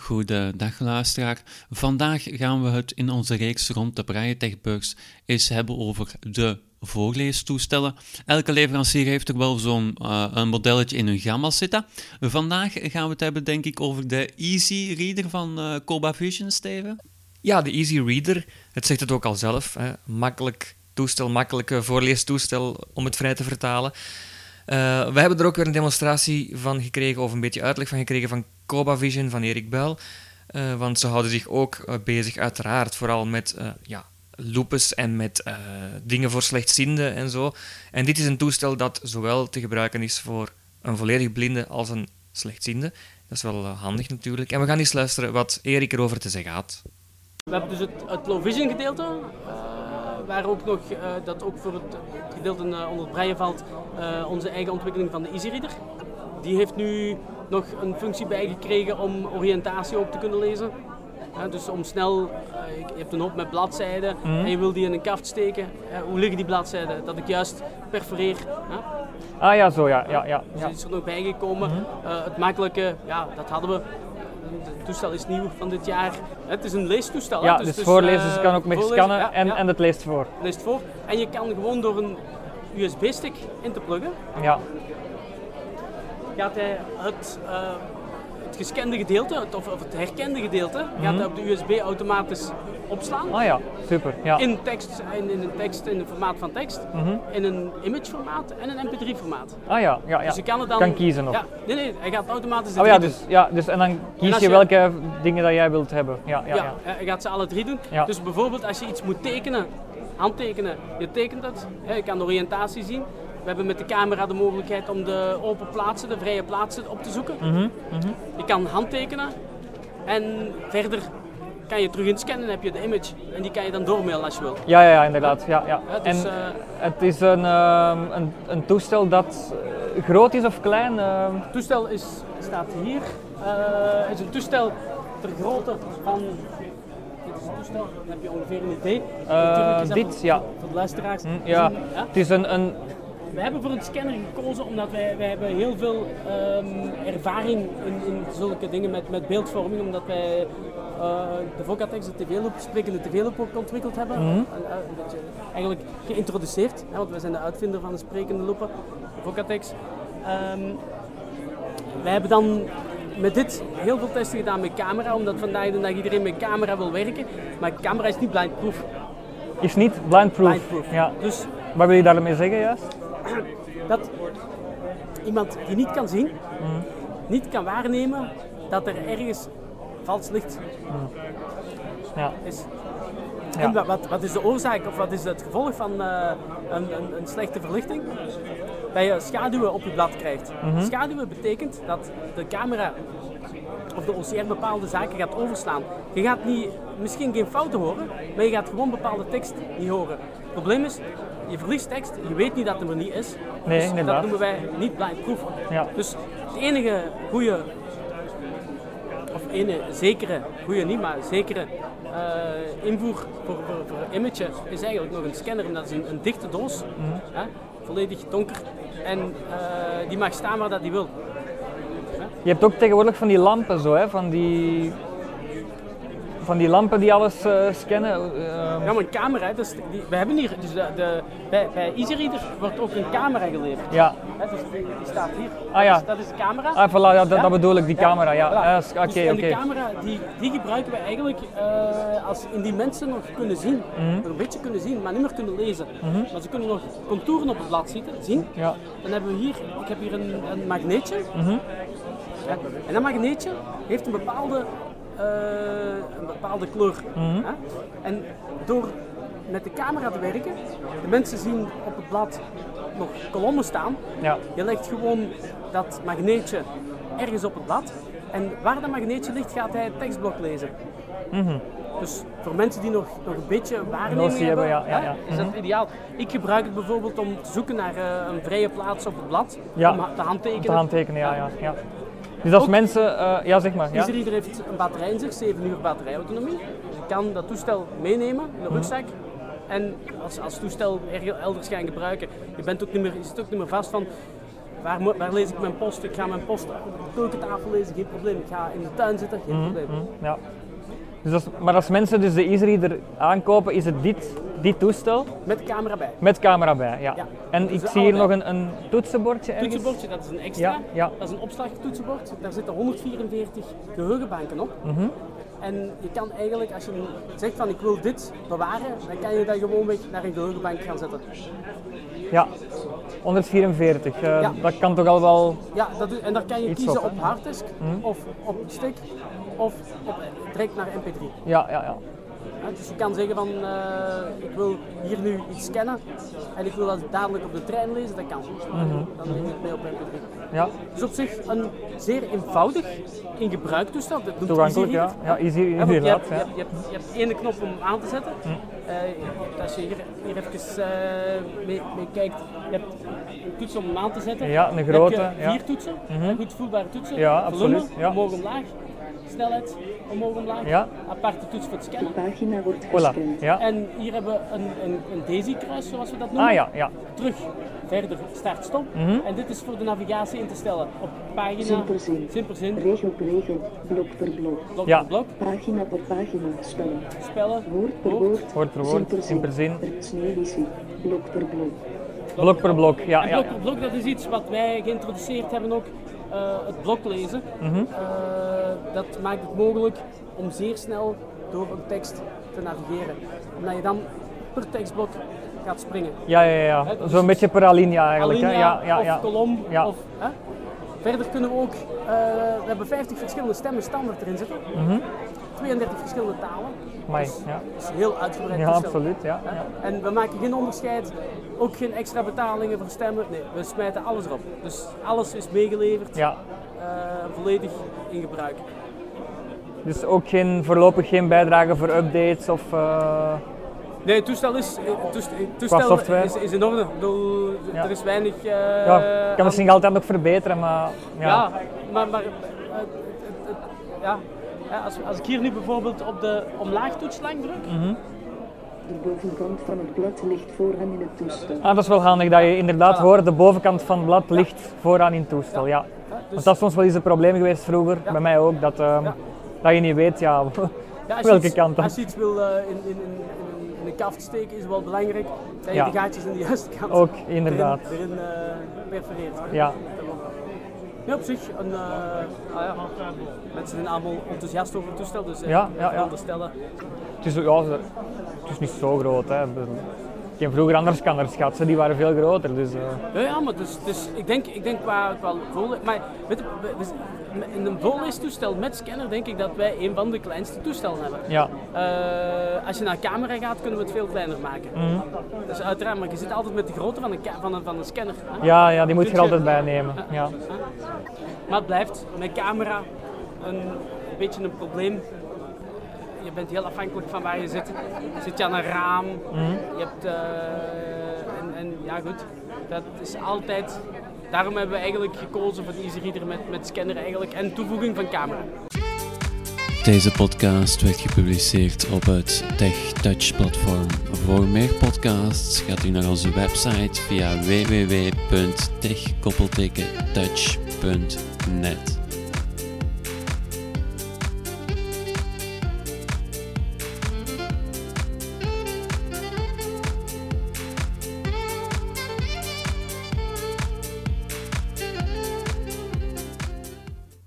Goedendag luisteraar. Vandaag gaan we het in onze reeks rond de Braille Techbeurs eens hebben over de voorleestoestellen. Elke leverancier heeft er wel zo'n uh, een modelletje in hun gamma zitten. Vandaag gaan we het hebben denk ik over de Easy Reader van uh, Coba Vision, Steven. Ja, de Easy Reader, het zegt het ook al zelf. Hè. Makkelijk toestel, makkelijke voorleestoestel om het vrij te vertalen. Uh, we hebben er ook weer een demonstratie van gekregen, of een beetje uitleg van gekregen van Coba Vision van Erik Bel. Uh, want ze houden zich ook uh, bezig, uiteraard, vooral met ja, loopes en met dingen voor slechtzienden en zo. En dit is een toestel dat zowel te gebruiken is voor een volledig blinde als een slechtziende. Dat is wel handig natuurlijk. En we gaan eens luisteren wat Erik erover te zeggen had. We hebben dus het, het low vision gedeelte waar ook nog, uh, dat ook voor het gedeelte uh, onder het breien valt, uh, onze eigen ontwikkeling van de Easy Reader. Die heeft nu nog een functie bijgekregen om oriëntatie ook te kunnen lezen. dus om snel, je hebt een hoop met bladzijden mm. en je wil die in een kaft steken. hoe liggen die bladzijden? Dat ik juist perforeer. Ah ja, zo ja. ja, ja, Dus is er nog bijgekomen. Mm. het makkelijke, ja, dat hadden we het toestel is nieuw van dit jaar. Het is een leestoestel. Ja, dus, dus, voorlezen, dus je kan ook mee scannen ja, en, ja. en het leest voor. Leest voor. En je kan gewoon door een USB-stick in te pluggen. Ja. Gaat hij het, uh, het gescande gedeelte, of, of, het herkende gedeelte, mm -hmm. gaat hij op de USB automatisch opslaan. Ah ja, super. Ja. In tekst, in, in een tekst, in een formaat van tekst, mm -hmm. in een image formaat en een mp3 formaat. Ah ja, ja, ja. Dus je kan het dan... Kan kiezen nog. Ja, nee, nee, hij gaat automatisch Oh ja, dus, ja, dus en dan kies en je, je, welke dingen dat jij wilt hebben. Ja, ja, ja, ja. hij gaat ze alle drie doen. Ja. Dus bijvoorbeeld als je iets moet tekenen, handtekenen, je tekent het, je kan de oriëntatie zien. We hebben met de camera de mogelijkheid om de open plaatsen, de vrije plaatsen op te zoeken. Mm -hmm. Mm -hmm. Je kan handtekenen en verder kan je terug inscannen en heb je de image. En die kan je dan doormailen als je wilt. Ja, ja, ja inderdaad. Ja, ja. ja dus, en uh, het is een, uh, een, een, toestel dat groot is of klein? Uh... Het toestel is, staat hier. Het is een toestel ter grootte van dit is een toestel, dan heb je ongeveer een idee. dit, ja. Voor de luisteraars. Mm, ja. Ja. Het is een, een we hebben voor een scanner gekozen omdat wij, wij hebben heel veel um, ervaring in, in zulke dingen met, met beeldvorming. Omdat wij uh, de Vocatex, de TV-loop, sprekende TV-loop ook ontwikkeld hebben. Mm -hmm. een, een beetje eigenlijk geïntroduceerd, hè, want wij zijn de uitvinder van de sprekende lopen, Vocatex. Um, wij hebben dan met dit heel veel testen gedaan met camera, omdat vandaag de dag iedereen met camera wil werken. Maar camera is niet blindproof. Is niet blindproof? Blindproof. Ja. Dus, Wat wil je daarmee zeggen juist? Dat iemand die niet kan zien, mm. niet kan waarnemen dat er ergens vals licht mm. ja. is. Ja. En wat, wat, is de oorzaak of wat is het gevolg van uh, een, een, een, slechte verlichting? Dat je schaduwen op je blad krijgt. Mm -hmm. Schaduwen betekent dat de camera of de OCR bepaalde zaken gaat overslaan. Je gaat niet, misschien geen fouten horen, maar je gaat gewoon bepaalde tekst niet horen. Het probleem is, je verliest tekst, je weet niet dat het er niet is. Nee, dus inderdaad. dat noemen wij niet blind proof. Ja. Dus het enige goede, of ene zekere, goede niet, maar zekere uh, invoer voor, voor, voor image is eigenlijk nog een scanner. En dat is een, een dichte doos, mm -hmm. hè, volledig donker. En uh, die mag staan waar dat die wil. Je hebt ook tegenwoordig van die lampen zo, hè, van die van die lampen die alles uh, scannen. Uh, ja, maar een camera, dus die, we hebben hier, dus de, de, bij, bij EasyReader wordt ook een camera geleverd. Ja. Hè, dus die, die, staat hier. Ah ja. Dat is, dat is de camera. Ah, voilà, ja, dat, ja? dat bedoel ik, die camera, ja. Voilà. Oké, oké. Dus, en de camera, die, die gebruiken we eigenlijk uh, als indien mensen nog kunnen zien, mm -hmm. nog een beetje kunnen zien, maar niet meer kunnen lezen. Mm -hmm. Maar ze kunnen nog contouren op het blad zien, zien. Ja. Dan hebben we hier, ik heb hier een, een magneetje. Mm -hmm. ja. En dat magneetje heeft een bepaalde een bepaalde kleur. Mm -hmm. hè? En door met de camera te werken, de mensen zien op het blad nog kolommen staan. Ja. Je legt gewoon dat magneetje ergens op het blad. En waar dat magneetje ligt, gaat hij het tekstblok lezen. Mm -hmm. Dus voor mensen die nog, nog een beetje waarneming hebben, hebben ja, ja, ja. is dat ideaal. Ik gebruik het bijvoorbeeld om te zoeken naar uh, een vrije plaats op het blad. Ja. Om te handtekenen. Te handtekenen, ja. ja, ja. Dus als Ook, mensen, uh, ja zeg maar. Ja? Ieder heeft een batterij in zich, 7 uur batterijautonomie. Je kan dat toestel meenemen in de rugzak. Mm. En als, als toestel elders gaan gebruiken, je, bent ook niet meer, je zit ook niet meer vast van waar, waar lees ik mijn post? Ik ga mijn post op de keukentafel lezen, geen probleem. Ik ga in de tuin zitten, geen probleem. Mhm, Ja. Dus als, maar als mensen dus de EasyReader aankopen, is het dit, dit toestel Met camera bij. met camera bij. Ja. Ja. En ik zie hier nog een, een toetsenbordje ergens. Toetsenbordje, dat is een extra. Ja, ja. Dat is een opslagtoetsenbord. Daar zitten 144 geheugenbanken op. Mhm. En je kan eigenlijk, als je zegt van ik wil dit bewaren, dan kan je dat gewoonweg naar een geheugenbank gaan zetten. Ja, 144. eh, Ja. Dat kan toch al wel. Ja, dat en daar kan je kiezen op, harddisk, of op stick, of op, direct naar mp3. Ja, ja, ja. Dus je kan zeggen van eh, ik wil hier nu iets scannen en ik wil dat dadelijk op de trein lezen, dat kan. Dan je het mee op mp3. ja. Dus op zich een zeer eenvoudig in gebruik toestel. Dat Toegankelijk, ja. Ja, easy, Ja, je, hebt, je, hebt, je, hebt, je hebt één knop om aan te zetten. Eh, als je hier, hier even eh, mee, mee kijkt, je hebt een toets om hem aan te zetten. Ja, een Dan grote, Heb je ja. vier toetsen, goed voelbare toetsen. Ja, absoluut, ja. omhoog omlaag. Snelheid, omhoog omlaag. Ja. Aparte toets voor het De scannen. pagina wordt Voilà. gescand. Ja. En hier hebben we een, een, een daisy-kruis, zoals we dat noemen. Ah ja, ja. Terug, verder, start, stop. Mhm. En dit is voor de navigatie in te stellen. Op pagina, Simpel zin. simpel zin, Regel per regel, blok per blok. blok Ja. voor blok, Pagina per pagina, spellen. spellen, Woord per woord, Woord per woord, zin zin per zin. Per snelvisie, blok per blok. Blok per blok. Ja, En ja. blok per blok, dat is iets wat wij geïntroduceerd hebben ook, eh, het bloklezen. Mhm. Eh, dat maakt het mogelijk om zeer snel door een tekst te navigeren. Omdat je dan per tekstblok gaat springen. Ja, ja, ja. Dus Zo'n beetje per alinea eigenlijk. Hè? Alinea Ja, ja, of ja. kolom. Ja. Of, hè? Verder kunnen we ook, eh, we hebben 50 verschillende stemmen standaard erin zitten. 32 verschillende talen. Amai, Dus ja. dat is heel uitgebreid ja, absoluut. Ja. En we maken geen onderscheid, ook geen extra betalingen voor stemmen. Nee, we smijten alles erop. Dus alles is meegeleverd, ja. eh, volledig in gebruik. Dus ook geen, voorlopig geen bijdrage voor updates of... eh, Nee, het toestel is, het toestel, toestel is, is in orde. Ik bedoel, Ja. Er is weinig... eh, ja, kan aan- misschien altijd nog verbeteren, maar... Ja, Ja, maar, maar eh. Ja, als, als ik hier nu bijvoorbeeld op de omlaagtoetslang druk, Mhm. De bovenkant van het blad ligt vooraan in het toestel. Ah, dat is wel handig dat je inderdaad hoort, de bovenkant van het blad ligt vooraan in het toestel. Ja. dus, Want dat is soms wel eens een probleem geweest vroeger, Ja. bij mij ook, dat, ehm, Ja. dat je niet weet ja, welke iets- kant dan. Als je iets wil eh, in, in, in, in, een kaft steken, is het wel belangrijk dat je Ja. de gaatjes in de juiste kant Ook, inderdaad. erin, erin eh, perforeert. Ja. Ja, op zich, een, eh, ah ja, mensen zijn allemaal enthousiast over het toestel, dus eh, Ja, ik ja, ja. Het is, ja, het is niet zo groot. Hè. Heb vroeger andere scanners gehad, ze, die waren veel groter. Dus, eh, Ja, ja, maar dus, dus ik denk, ik denk qua, qua vol, maar weet je, in een volleestoestel met scanner denk ik dat wij een van de kleinste toestellen hebben. ja. Eh, als je naar camera gaat, kunnen we het veel kleiner maken. Mhm. Dat is uiteraard, maar je zit altijd met de grootte van een, van een, van een scanner. hè. Ja, ja, die moet je er altijd bij nemen. Ja. Maar het blijft met camera een, een beetje een probleem. Je bent heel afhankelijk van waar je zit. Zit je aan een raam, Mhm. je hebt... eh, en, en ja goed, dat is altijd... Daarom hebben we eigenlijk gekozen voor de EasyReader met, met scanner eigenlijk en toevoeging van camera. Deze podcast werd gepubliceerd op het TechTouch platform. Voor meer podcasts gaat u naar onze website via www.tech-touch.net.